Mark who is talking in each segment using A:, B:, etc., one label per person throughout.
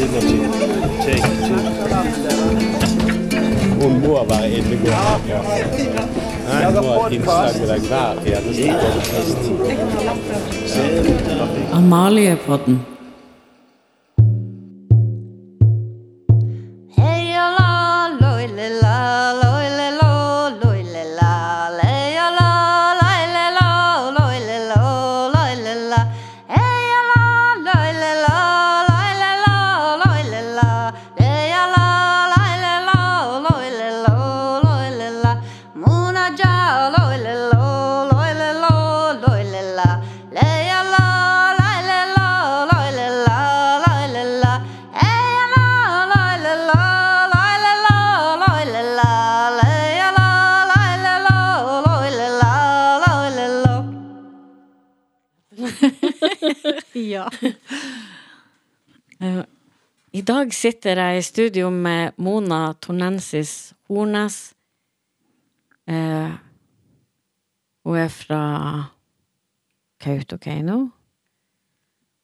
A: signature. Take two. Hun må være innegående. Nei, Hun må ha et innslag med deg hver eneste podcast.
B: Amaliepodden.
C: Heia Ja.
B: Eh, I dag sitter jeg i studio med Mona Tornensis Hornes. Eh, hun er fra Kautokeino.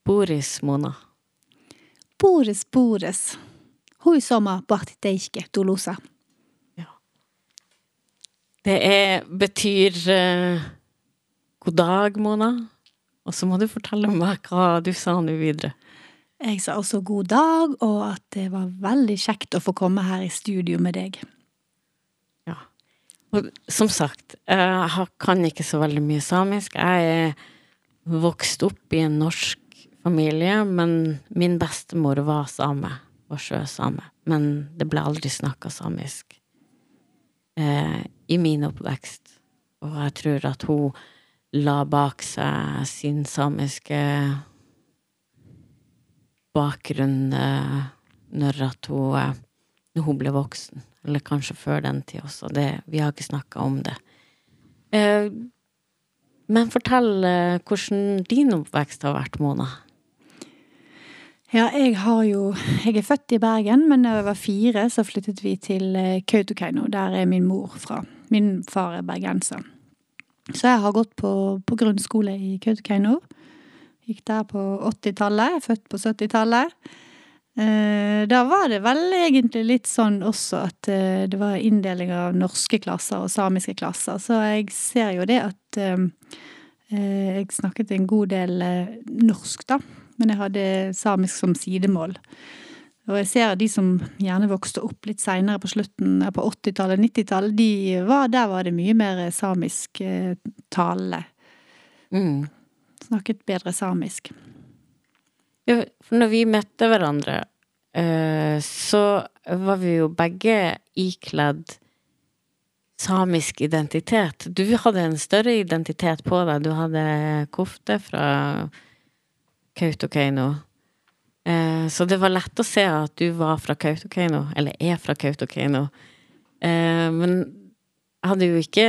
B: Boris, Mona.
D: Boris Boris. Hui soma partiteike tulusa.
B: Det er, betyr eh, god dag, Mona. Og så må du fortelle meg hva du sa nå videre.
D: Jeg sa også god dag, og at det var veldig kjekt å få komme her i studio med deg.
B: Ja. Og som sagt, jeg kan ikke så veldig mye samisk. Jeg er vokst opp i en norsk familie, men min bestemor var same, var sjøsame. Men det ble aldri snakka samisk eh, i min oppvekst. Og jeg tror at hun la bak seg sin samiske bakgrunn eh, når hun eh, når hun ble voksen. Eller kanskje før den tid også. Det, vi har ikke snakka om det. Eh, men fortell hvordan din oppvekst har vært, Mona.
D: Ja, jeg har jo Jeg er født i Bergen, men da jeg var fire, så flyttet vi til Kautokeino. Der er min mor fra. Min far er bergenser. Så jeg har gått på, på grunnskole i Kautokeino. Gikk der på 80-tallet. Født på 70-tallet. Eh, da var det vel egentlig litt sånn også at eh, det var inndeling av norske klasser og samiske klasser. Så jeg ser jo det at eh, Jeg snakket en god del norsk, da. Men jeg hadde samisk som sidemål. Og jeg ser de som gjerne vokste opp litt seinere på slutten, eh, på 80-tallet, 90-tallet, de var, der var det mye mer samisk eh, tale.
B: Mm.
D: Snakket bedre samisk.
B: Ja, for når vi møtte hverandre, eh, så var vi jo begge ikledd samisk identitet. Du hadde en større identitet på deg. Du hadde kofte fra Kautokeino. Eh, så det var lett å se at du var fra Kautokeino, eller er fra Kautokeino. Eh, men jeg hadde jo ikke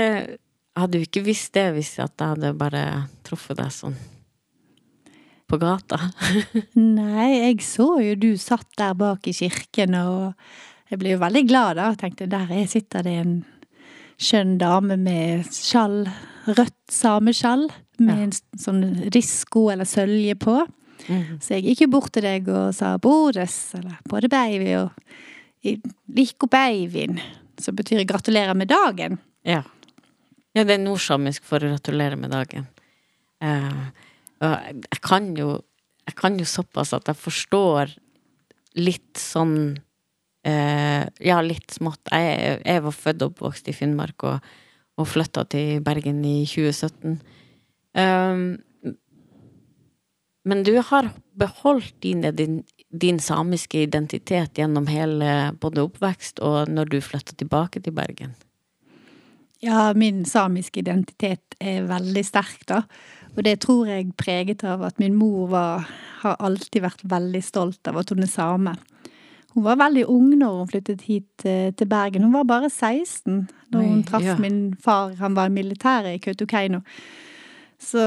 B: hadde jo ikke visst det hvis at jeg hadde bare truffet deg sånn på gata.
D: Nei, jeg så jo du satt der bak i kirken, og jeg ble jo veldig glad da. og tenkte der er, sitter det en skjønn dame med skjall, rødt sameskjall, med
B: Ja.
D: en sånn risko eller sølje på.
B: Mhm.
D: Så jeg gikk jo bort til deg og sa 'Bodes', eller 'Både baby', og 'Liko babyen', som betyr 'gratulerer med dagen'.
B: Ja. ja, det er nordsamisk for gratulere med dagen. Uh, og jeg, jeg kan jo Jeg kan jo såpass at jeg forstår litt sånn uh, Ja, litt smått. Jeg, jeg var født og oppvokst i Finnmark og, og flytta til Bergen i 2017. Um, men du har beholdt din, din, din samiske identitet gjennom hele både oppvekst og når du flytta tilbake til Bergen.
D: Ja, min samiske identitet er veldig sterk, da. Og det tror jeg preget av at min mor var, har alltid vært veldig stolt av at hun er same. Hun var veldig ung når hun flyttet hit eh, til Bergen. Hun var bare 16 da hun traff
B: ja.
D: min far. Han var i militæret i Kautokeino. Så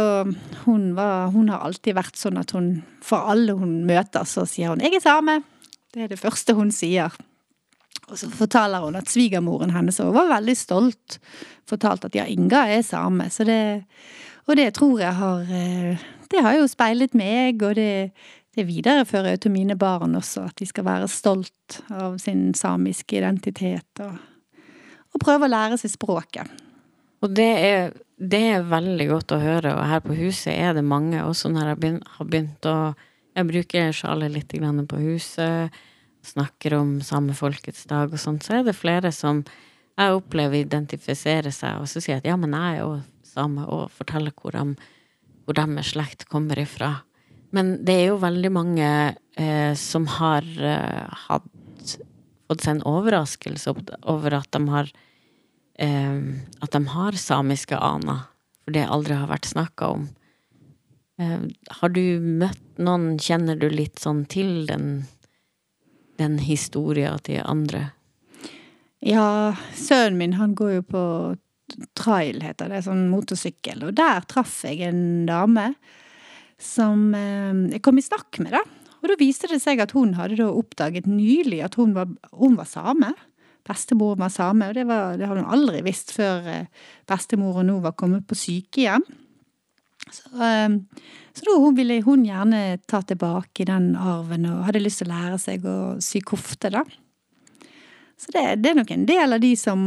D: hun, var, hun har alltid vært sånn at hun For alle hun møter, så sier hun 'jeg er same'. Det er det første hun sier. Og så forteller hun at svigermoren hennes var veldig stolt. Fortalt at ja, Inga er same. Så det, og det tror jeg har eh, Det har jo speilet meg, og det, det viderefører jeg til mine barn også, at de skal være stolt av sin samiske identitet og, og prøve å lære seg språket.
B: Og det er, det er veldig godt å høre, og her på huset er det mange, også når jeg har begynt å Jeg bruker sjalet litt på huset, snakker om samefolkets dag og sånt, så er det flere som jeg opplever identifiserer seg, og så sier jeg at ja, men jeg er jo same, og forteller hvor, de, hvor deres slekt kommer ifra. Men det er jo veldig mange eh, som har eh, hatt fått seg en overraskelse over at de har at de har samiske aner, for det aldri har vært snakka om. Eh, har du møtt noen, kjenner du litt sånn til den, den historia til andre?
D: Ja, sønnen min han går jo på trail, heter det, sånn motorsykkel, og der traff jeg en dame som eh, jeg kom i snakk med, da. Og da viste det seg at hun hadde da oppdaget nylig at hun var, hun var same. Bestemor var same, og det, var, det hadde hun aldri visst før eh, bestemor og nå var kommet på sykehjem. Så, eh, så da hun ville hun gjerne ta tilbake den arven, og hadde lyst til å lære seg å sy kofte, da. Så det, det er nok en del av de som,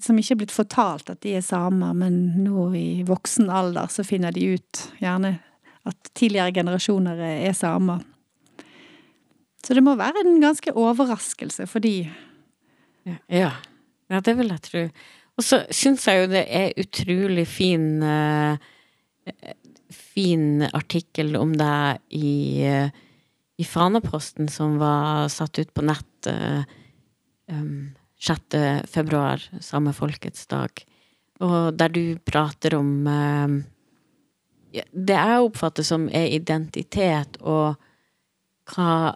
D: som ikke er blitt fortalt at de er samer, men nå i voksen alder så finner de ut gjerne at tidligere generasjoner er samer. Så det må være en ganske overraskelse for de.
B: Ja, ja det vil jeg tro. Og så syns jeg jo det er utrolig fin eh, fin artikkel om deg i, eh, i Faneposten som var satt ut på nett eh, um, 6. februar, samefolkets dag, og der du prater om eh, det jeg oppfatter som er identitet, og hva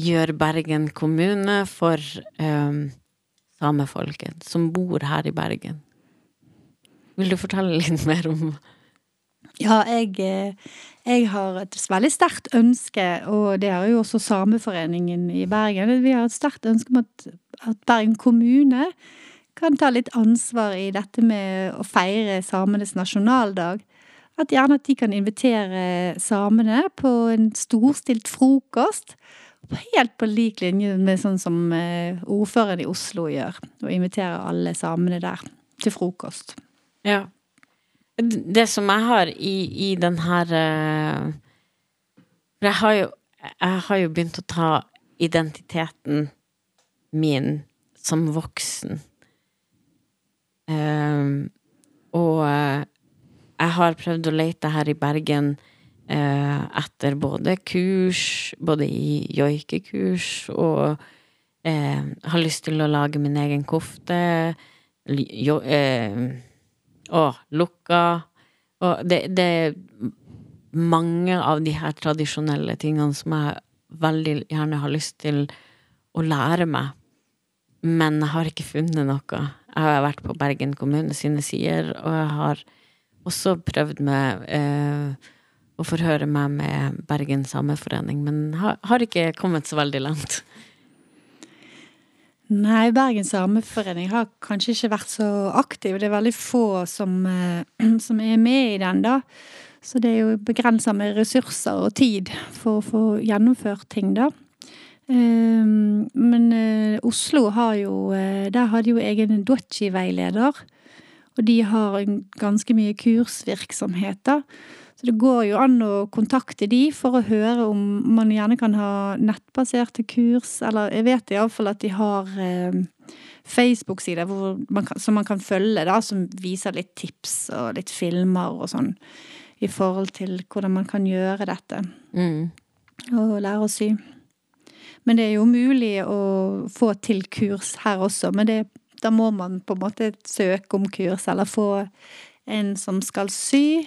B: gjør Bergen kommune for um, samefolket som bor her i Bergen? Vil du fortelle litt mer om
D: Ja, jeg, eh, jeg har et veldig sterkt ønske, og det har jo også Sameforeningen i Bergen. Vi har et sterkt ønske om at, at Bergen kommune kan ta litt ansvar i dette med å feire samenes nasjonaldag. At gjerne at de kan invitere samene på en storstilt frokost. Helt på lik linje med sånn som eh, ordføreren i Oslo gjør. Og inviterer alle samene der til frokost.
B: Ja. Det som jeg har i, i den her eh, For jeg har jo jeg har jo begynt å ta identiteten min som voksen. Um, og jeg har prøvd å lete her i Bergen etter både kurs, både i joikekurs, og eh, har lyst til å lage min egen kofte. Jo, eh, og lukka. Og det, det er mange av de her tradisjonelle tingene som jeg veldig gjerne har lyst til å lære meg. Men jeg har ikke funnet noe. Jeg har vært på Bergen kommune sine sider, og jeg har også prøvd med eh, å forhøre meg med Bergen sameforening, men har, har ikke kommet så veldig langt.
D: Nei, Bergen Sameforening har kanskje ikke vært så aktiv. Det er veldig få som, eh, som er med i den, da. Så det er jo begrensa med ressurser og tid for å få gjennomført ting, da. Ehm, Men eh, Oslo har jo eh, Der har de jo egen Dochi-veileder. Og de har ganske mye kursvirksomhet, da. Så det går jo an å kontakte de for å høre om man gjerne kan ha nettbaserte kurs, eller jeg vet iallfall at de har eh, Facebook-sider som man kan følge, da, som viser litt tips og litt filmer og sånn, i forhold til hvordan man kan gjøre dette,
B: Mm.
D: og lære å sy. Men det er jo mulig å få til kurs her også, men det, da må man på en måte søke om kurs, eller få en som skal sy.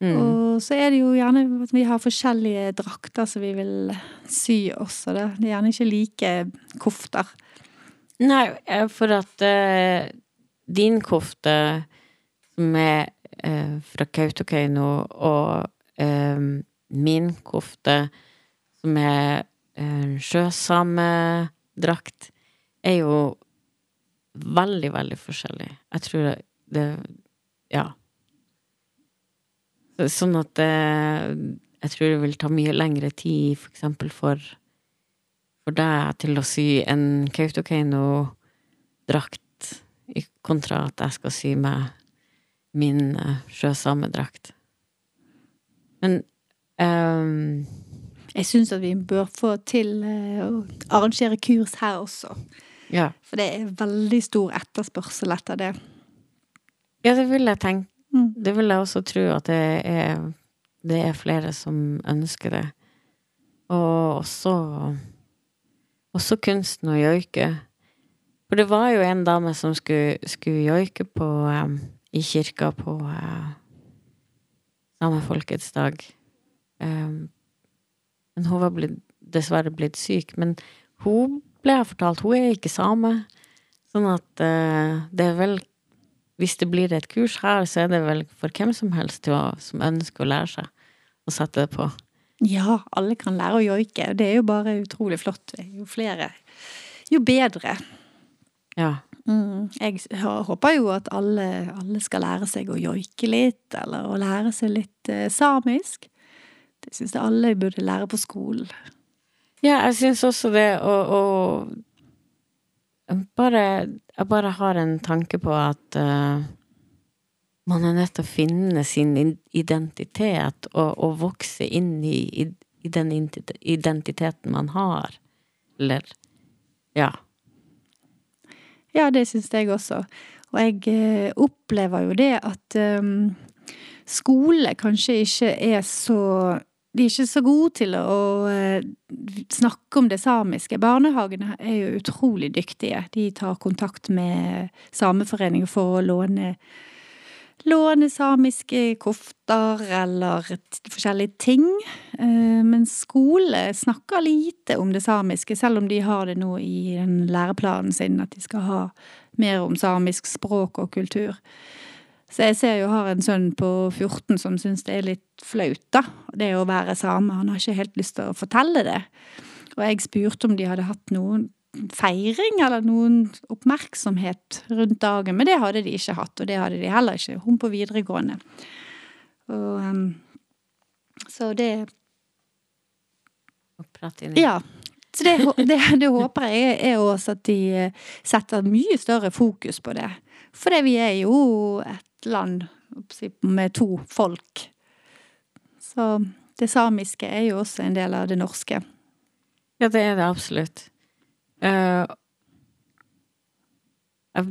B: Mm.
D: Og så er det jo gjerne at vi har forskjellige drakter som vi vil sy også. Det, det er gjerne ikke like kofter.
B: Nei, eh, for at uh, din kofte, som er eh, fra Kautokeino, og uh, min kofte, som er en sjøsamedrakt, er jo veldig, veldig forskjellig. Jeg tror det Ja. Så- Sånn at eh, jeg tror det vil ta mye lengre tid, for eksempel for, for deg til å sy en Kautokeino-drakt, i kontra at jeg skal sy meg min uh, sjøsamedrakt. Men um,
D: Jeg syns at vi bør få til eh, å arrangere kurs her også.
B: ja.
D: For det er veldig stor etterspørsel etter det.
B: ja, det vil jeg tenke.
D: Mm.
B: Det vil jeg også tro at det er, det er flere som ønsker det. Og også Også kunsten å joike. For det var jo en dame som skulle, skulle joike på um, i kirka på uh, samefolkets dag. Um, men hun var blitt, dessverre blitt syk. Men hun ble jeg fortalt, hun er ikke same. Sånn at uh, det er vel Hvis det blir et kurs her, så er det vel for hvem som helst å, som ønsker å lære seg å sette det på.
D: Ja, alle kan lære å joike. Det er jo bare utrolig flott. Jo flere, jo bedre.
B: Ja.
D: Mm. Jeg håper jo at alle, alle skal lære seg å joike litt, eller å lære seg litt eh, samisk. Det syns jeg alle burde lære på skolen.
B: Ja, jeg syns også det, og, og bare, Jeg bare har en tanke på at uh, man er nødt til å finne sin identitet og, og vokse inn i, i, i den identiteten man har. Eller Ja.
D: Ja, det syns jeg også. Og jeg eh, opplever jo det at um, skole kanskje ikke er så De er ikke så gode til å eh, snakke om det samiske. Barnehagene er jo utrolig dyktige. De tar kontakt med Sameforeningen for å låne Låne samiske kofter eller forskjellige ting. Eh, Men skole snakker lite om det samiske, selv om de har det nå i læreplanen sin, at de skal ha mer om samisk språk og kultur. Så jeg ser jo har en sønn på 14 som syns det er litt flaut, da. Det å være same. Han har ikke helt lyst til å fortelle det. Og jeg spurte om de hadde hatt noen feiring eller noen oppmerksomhet rundt dagen, men det hadde de ikke hatt, og det hadde de heller ikke, hun på videregående. Og, em, så det Ja. Så det, det, det håper jeg er også at de eh, setter mye større fokus på det. For vi er jo et land med to folk. Så det samiske er jo også en del av det norske.
B: Ja, det er det absolutt. Uh, jeg,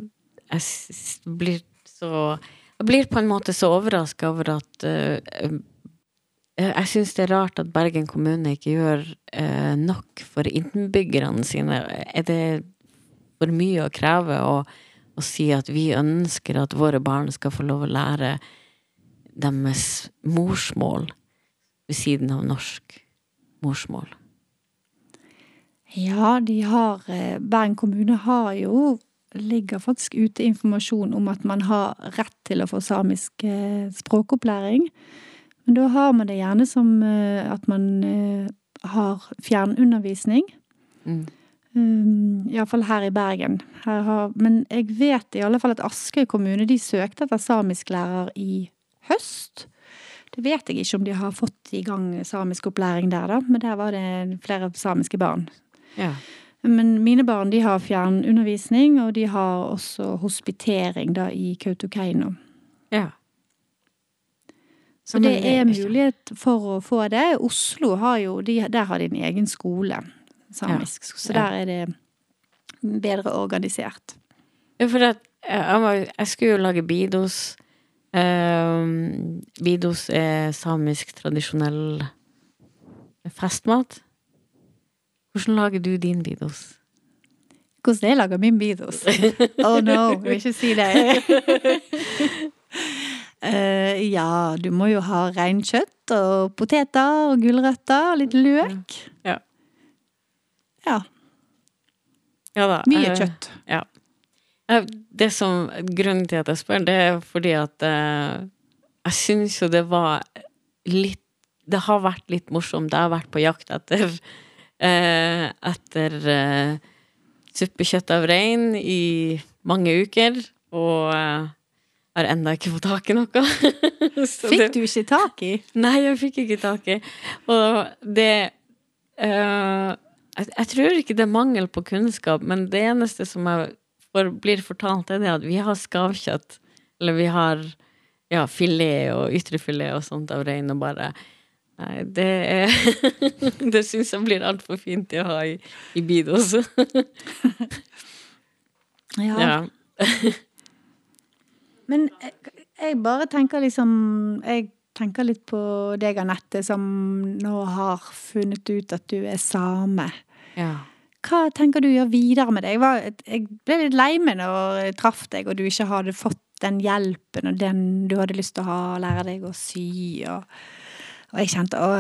B: jeg blir så Jeg blir på en måte så overraska over at eh, Jeg syns det er rart at Bergen kommune ikke gjør uh, nok for innbyggerne sine. Er det for mye å kreve å, å si at vi ønsker at våre barn skal få lov å lære deres morsmål ved siden av norsk morsmål?
D: Ja, de har eh, Bergen kommune har jo ligger faktisk ute informasjon om at man har rett til å få samisk eh, språkopplæring. Men da har man det gjerne som eh, at man har fjernundervisning.
B: Mm.
D: Um, Iallfall her i Bergen. Her har, men jeg vet i alle fall at Askøy kommune de søkte etter samisklærer i høst. Det vet jeg ikke om de har fått i gang samiskopplæring der, da, men der var det flere samiske barn.
B: Ja.
D: Men mine barn de har fjernundervisning, og de har også hospitering da i Kautokeino.
B: ja.
D: Så det er mulighet for å få det. Oslo har jo, de, der har de en egen skole, samisk. Så der er det bedre organisert.
B: Ja, for det, jeg var- jeg skulle jo lage bidos. Um, bidos er samisk tradisjonell festmat. Hvordan lager du din bidos?
D: Hvordan jeg lager min bidos? Oh no, jeg vil ikke si det. uh, ja, du må jo ha reinkjøtt og poteter og gulrøtter og litt løk.
B: Ja.
D: Ja,
B: Ja da.
D: mye kjøtt.
B: Ja. Det som, grunnen til at jeg spør, det er fordi at eh, jeg syns jo det var litt Det har vært litt morsomt. Jeg har vært på jakt etter eh, etter eh, suppekjøtt av rein i mange uker. Og, eh, har ennå ikke fått tak i noe.
D: Fikk du ikke tak i?
B: Nei, jeg fikk ikke tak i. Og det eh, jeg, jeg tror ikke det er mangel på kunnskap, men det eneste som jeg får, blir fortalt, er det at vi har skavkjøtt. Eller vi har ja, filet og ytrefilet og sånt av rein, og bare Nei, det er Det syns jeg blir altfor fint til å ha i, i Bidos.
D: Ja.
B: ja.
D: Men jeg, jeg bare tenker liksom Jeg tenker litt på deg, Anette, som nå har funnet ut at du er same.
B: Ja.
D: Hva tenker du gjør videre med det? Jeg, var, jeg ble litt lei meg når jeg traff deg, og du ikke hadde fått den hjelpen og den du hadde lyst til å ha, lære deg å sy. Og, og jeg kjente å,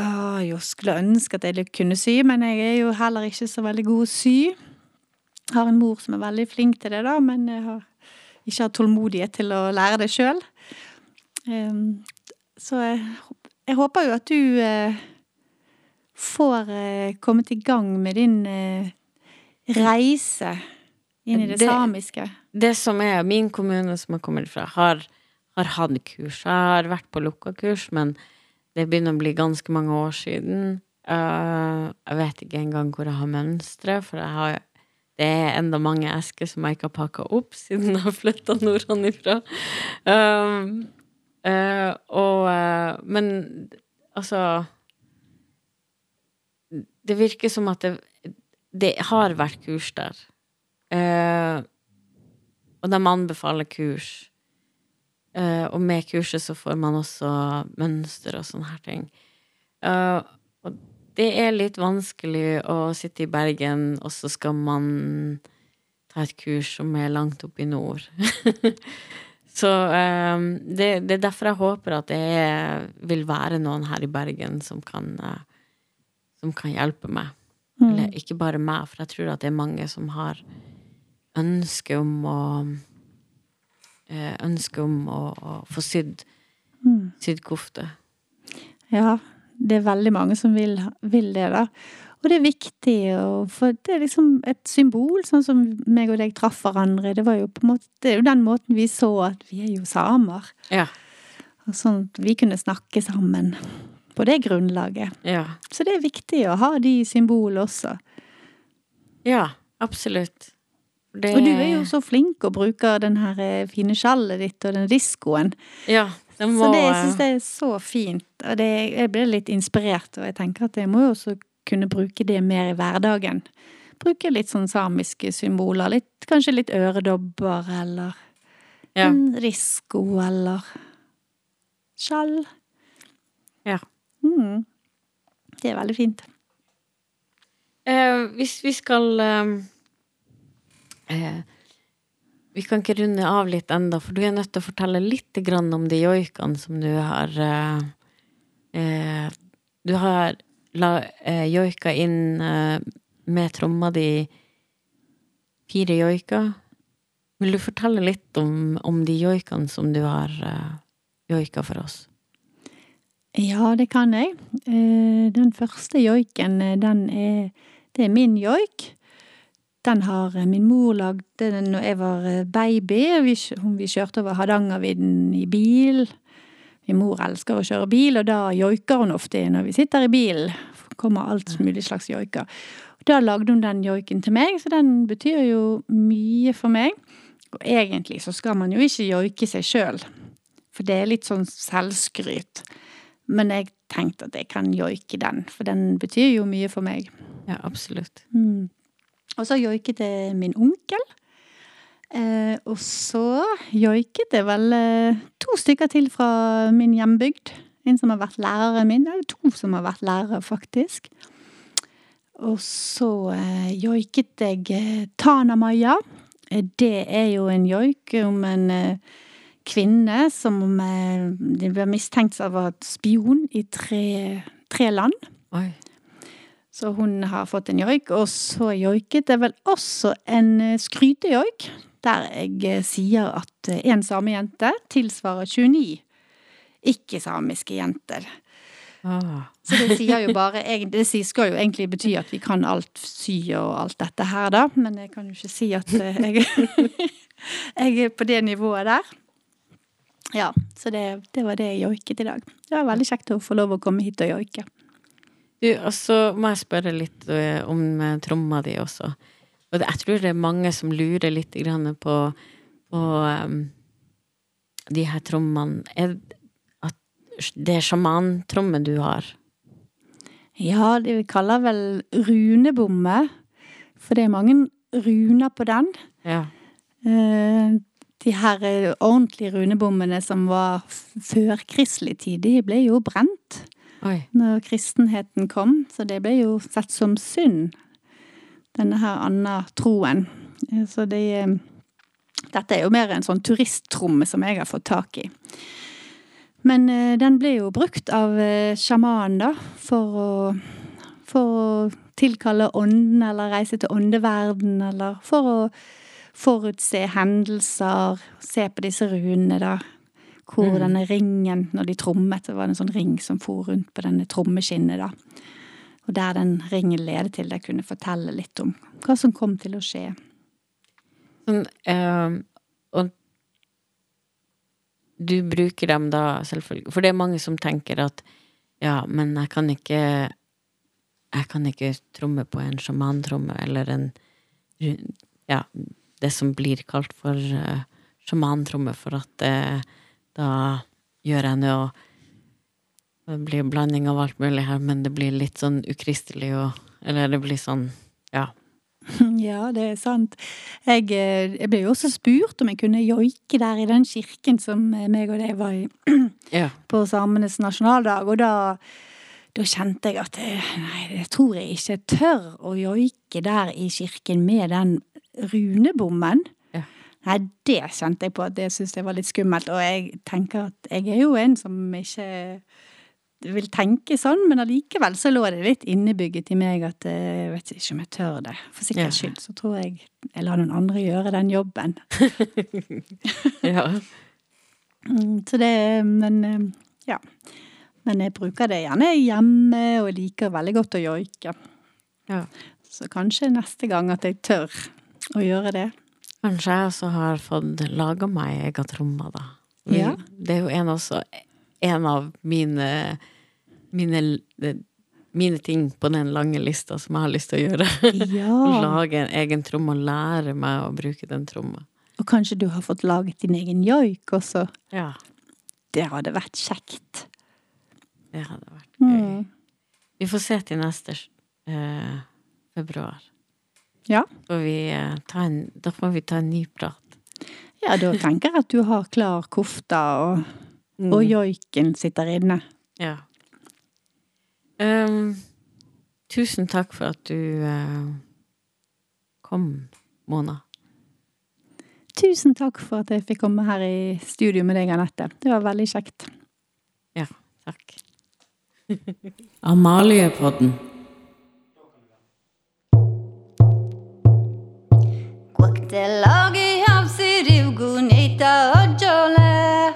D: jeg skulle ønske at jeg kunne sy, men jeg er jo heller ikke så veldig god å sy. Jeg har en mor som er veldig flink til det, da, men jeg har ikke har tålmodighet til å lære det sjøl. så jeg, jeg håper jo at du eh, får eh, kommet i gang med din eh, reise inn i det,
B: Det-
D: samiske.
B: Det som er min kommune som jeg kommer fra, har, har hatt kurs. Jeg har vært på lukka kurs, men det begynner å bli ganske mange år siden. Eh, jeg vet ikke engang hvor jeg har mønsteret, for har, det er enda mange esker som jeg ikke har pakka opp siden jeg har flytta nordenfra. Um, uh, og Men altså Det virker som at det, det har vært kurs der. Uh, og de anbefaler kurs. Uh, og med kurset så får man også mønster og sånne her ting. Uh, og det er litt vanskelig å sitte i Bergen, og så skal man ta et kurs som er langt oppe i nord. så um, det, det er derfor jeg håper at det vil være noen her i Bergen som kan, eh, som kan hjelpe meg.
D: Mm.
B: Eller ikke bare meg, for jeg tror at det er mange som har ønske om å eh, Ønske om å, å få sydd,
D: Mm.
B: sydd kofte.
D: Ja, det er veldig mange som vil, vil det, da. Og det er viktig, for det er liksom et symbol, sånn som meg og deg traff hverandre. Det var jo på en måte, det er jo den måten vi så at vi er jo samer.
B: Ja.
D: Og sånn at vi kunne snakke sammen på det grunnlaget.
B: Ja.
D: Så det er viktig å ha de symbolene også.
B: ja absolutt. Det,
D: Og du er jo så flink og bruker den her eh, fine skjallet ditt og den diskoen.
B: Ja, det må
D: Så det jeg syns det er så fint. Og det, jeg ble litt inspirert, og jeg tenker at jeg må jo også kunne bruke det mer i hverdagen. Bruke litt sånn samiske symboler. Litt, kanskje litt øredobber, eller
B: ja.
D: en risko, eller skjall.
B: Ja.
D: Mm. Det er veldig fint.
B: Eh, hvis vi skal eh, eh, Vi kan ikke runde av litt enda, for du er nødt til å fortelle litt om de joikene som du har eh, eh, Du har la, eh, joika inn med tromma di fire joiker. Vil du fortelle litt om, om de joikene som du har joika for oss?
D: Ja, det kan jeg. Eh, Den første joiken, eh, den er Det er min joik. Den har eh, min mor lagd den når jeg var baby. Vi, vi kjørte over Hardangervidda i bil. Min mor elsker å kjøre bil, og da joiker hun ofte når vi sitter i bilen. Kommer alt mulig slags joiker. Da lagde hun den joiken til meg, så den betyr jo mye for meg. Og egentlig så skal man jo ikke joike seg sjøl, for det er litt sånn selvskryt. Men jeg tenkte at jeg kan joike den, for den betyr jo mye for meg.
B: Ja, absolutt.
D: Mm. Og så joiket jeg min onkel. Eh, og så joiket jeg vel eh, to stykker til fra min hjembygd. En som har vært læreren min, eller to som har vært lærere, faktisk. Og så eh, joiket jeg eh, Tana-Maja. Eh, Det er jo en joik om en eh, kvinne som eh, de ble mistenkt av å være spion i tre, tre land.
B: Oi.
D: Så hun har fått en joik, og så joiket jeg vel også en eh, skrytejoik, der jeg eh, sier at én en samejente tilsvarer 29 ikke-samiske jenter.
B: Ah.
D: Så det sier jo bare Det skal jo egentlig bety at vi kan alt sy og alt dette her, da, men jeg kan jo ikke si at jeg, jeg er på det nivået der. Ja, så det, det var det jeg joiket i dag. Det var veldig kjekt å få lov å komme hit og joike.
B: Du, og så må jeg spørre litt eh, om eh, tromma di også. Og jeg tror det er mange som lurer litt på, på um, de her trommene. Er det er sjamantromme du har?
D: Ja, det vi kaller vel runebomme, for det er mange runer på den.
B: Ja.
D: Eh, De her eh, ordentlige runebommene som var før kristelig tid, de ble jo brent
B: Oi.
D: når kristenheten kom, så det ble jo sett som synd, denne her anna troen. Eh, Så det eh, Dette er jo mer en sånn turisttromme som jeg har fått tak i. Men den ble jo brukt av sjamanen, da, for å, for å tilkalle ånden, eller reise til åndeverden, eller for å forutse hendelser, se på disse runene, da. Hvor
B: Mm.
D: denne ringen, når de trommet, det var en sånn ring som for rundt på denne trommeskinnet, da. Og der den ringen ledet til, det kunne fortelle litt om hva som kom til å skje.
B: Sånn, øh, og du bruker dem da selvfølgelig For det er mange som tenker at ja, men jeg kan ikke Jeg kan ikke tromme på en sjamantromme eller en Ja, det som blir kalt for uh, sjamantromme, for at uh, da gjør jeg noe Det blir blanding av alt mulig her, men det blir litt sånn ukristelig og Eller det blir sånn Ja.
D: Ja, det er sant. Jeg, eh, jeg ble jo også spurt om jeg kunne joike der i den kirken som eh, meg og deg var i
B: Ja.
D: på samenes nasjonaldag, og da, da kjente jeg at nei, jeg tror jeg ikke tør å joike der i kirken med den runebommen.
B: Ja.
D: Nei, det kjente jeg på at det syntes jeg var litt skummelt, og jeg tenker at jeg er jo en som ikke vil tenke sånn, men allikevel så lå det litt innebygget i meg at eh, jeg vet ikke om jeg tør det. For sikkerhets skyld så tror jeg jeg lar noen andre gjøre den jobben.
B: ja.
D: Mm, Så det, men ja. Men jeg bruker det gjerne hjemme, og liker veldig godt å joike.
B: ja.
D: Så kanskje neste gang at jeg tør å gjøre det.
B: Kanskje jeg også har fått laga meg egen tromme, da.
D: Ja.
B: Det er jo en, også, en av mine, mine mine ting på den lange lista som jeg har lyst til å gjøre.
D: Ja.
B: Lage en egen tromme og lære meg å bruke den tromma.
D: Og kanskje du har fått laget din egen joik også.
B: Ja,
D: Det hadde vært kjekt.
B: det hadde vært gøy.
D: Mm.
B: Vi får se til neste eh, februar.
D: Ja.
B: Får vi, eh, ta en, da får vi ta en ny prat.
D: Ja, da tenker jeg at du har klar kofta, og, og joiken sitter inne.
B: Ja. Um, tusen takk for at du uh, kom, Mona.
D: Tusen takk for at jeg fikk komme her i studio med deg, Anette. Det var veldig kjekt.
B: Ja, takk. Amaliepodden.
C: Τελόγι αυσίρι βγουνίτα οτζολέπ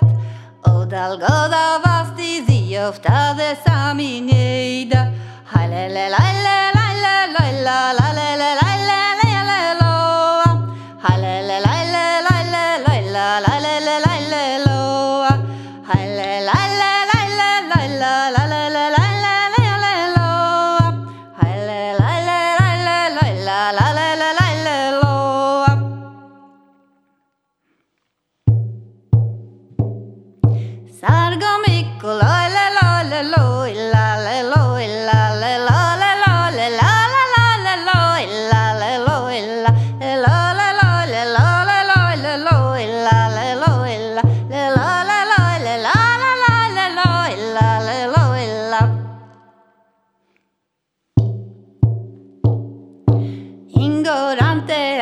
C: Ο δαλγόδα βάστη δύο φτάδε σαμινίδα
D: Χαλελελαλελαλελαλαλαλαλαλα llorante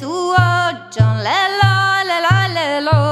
D: Whoa, John, la la la la la la.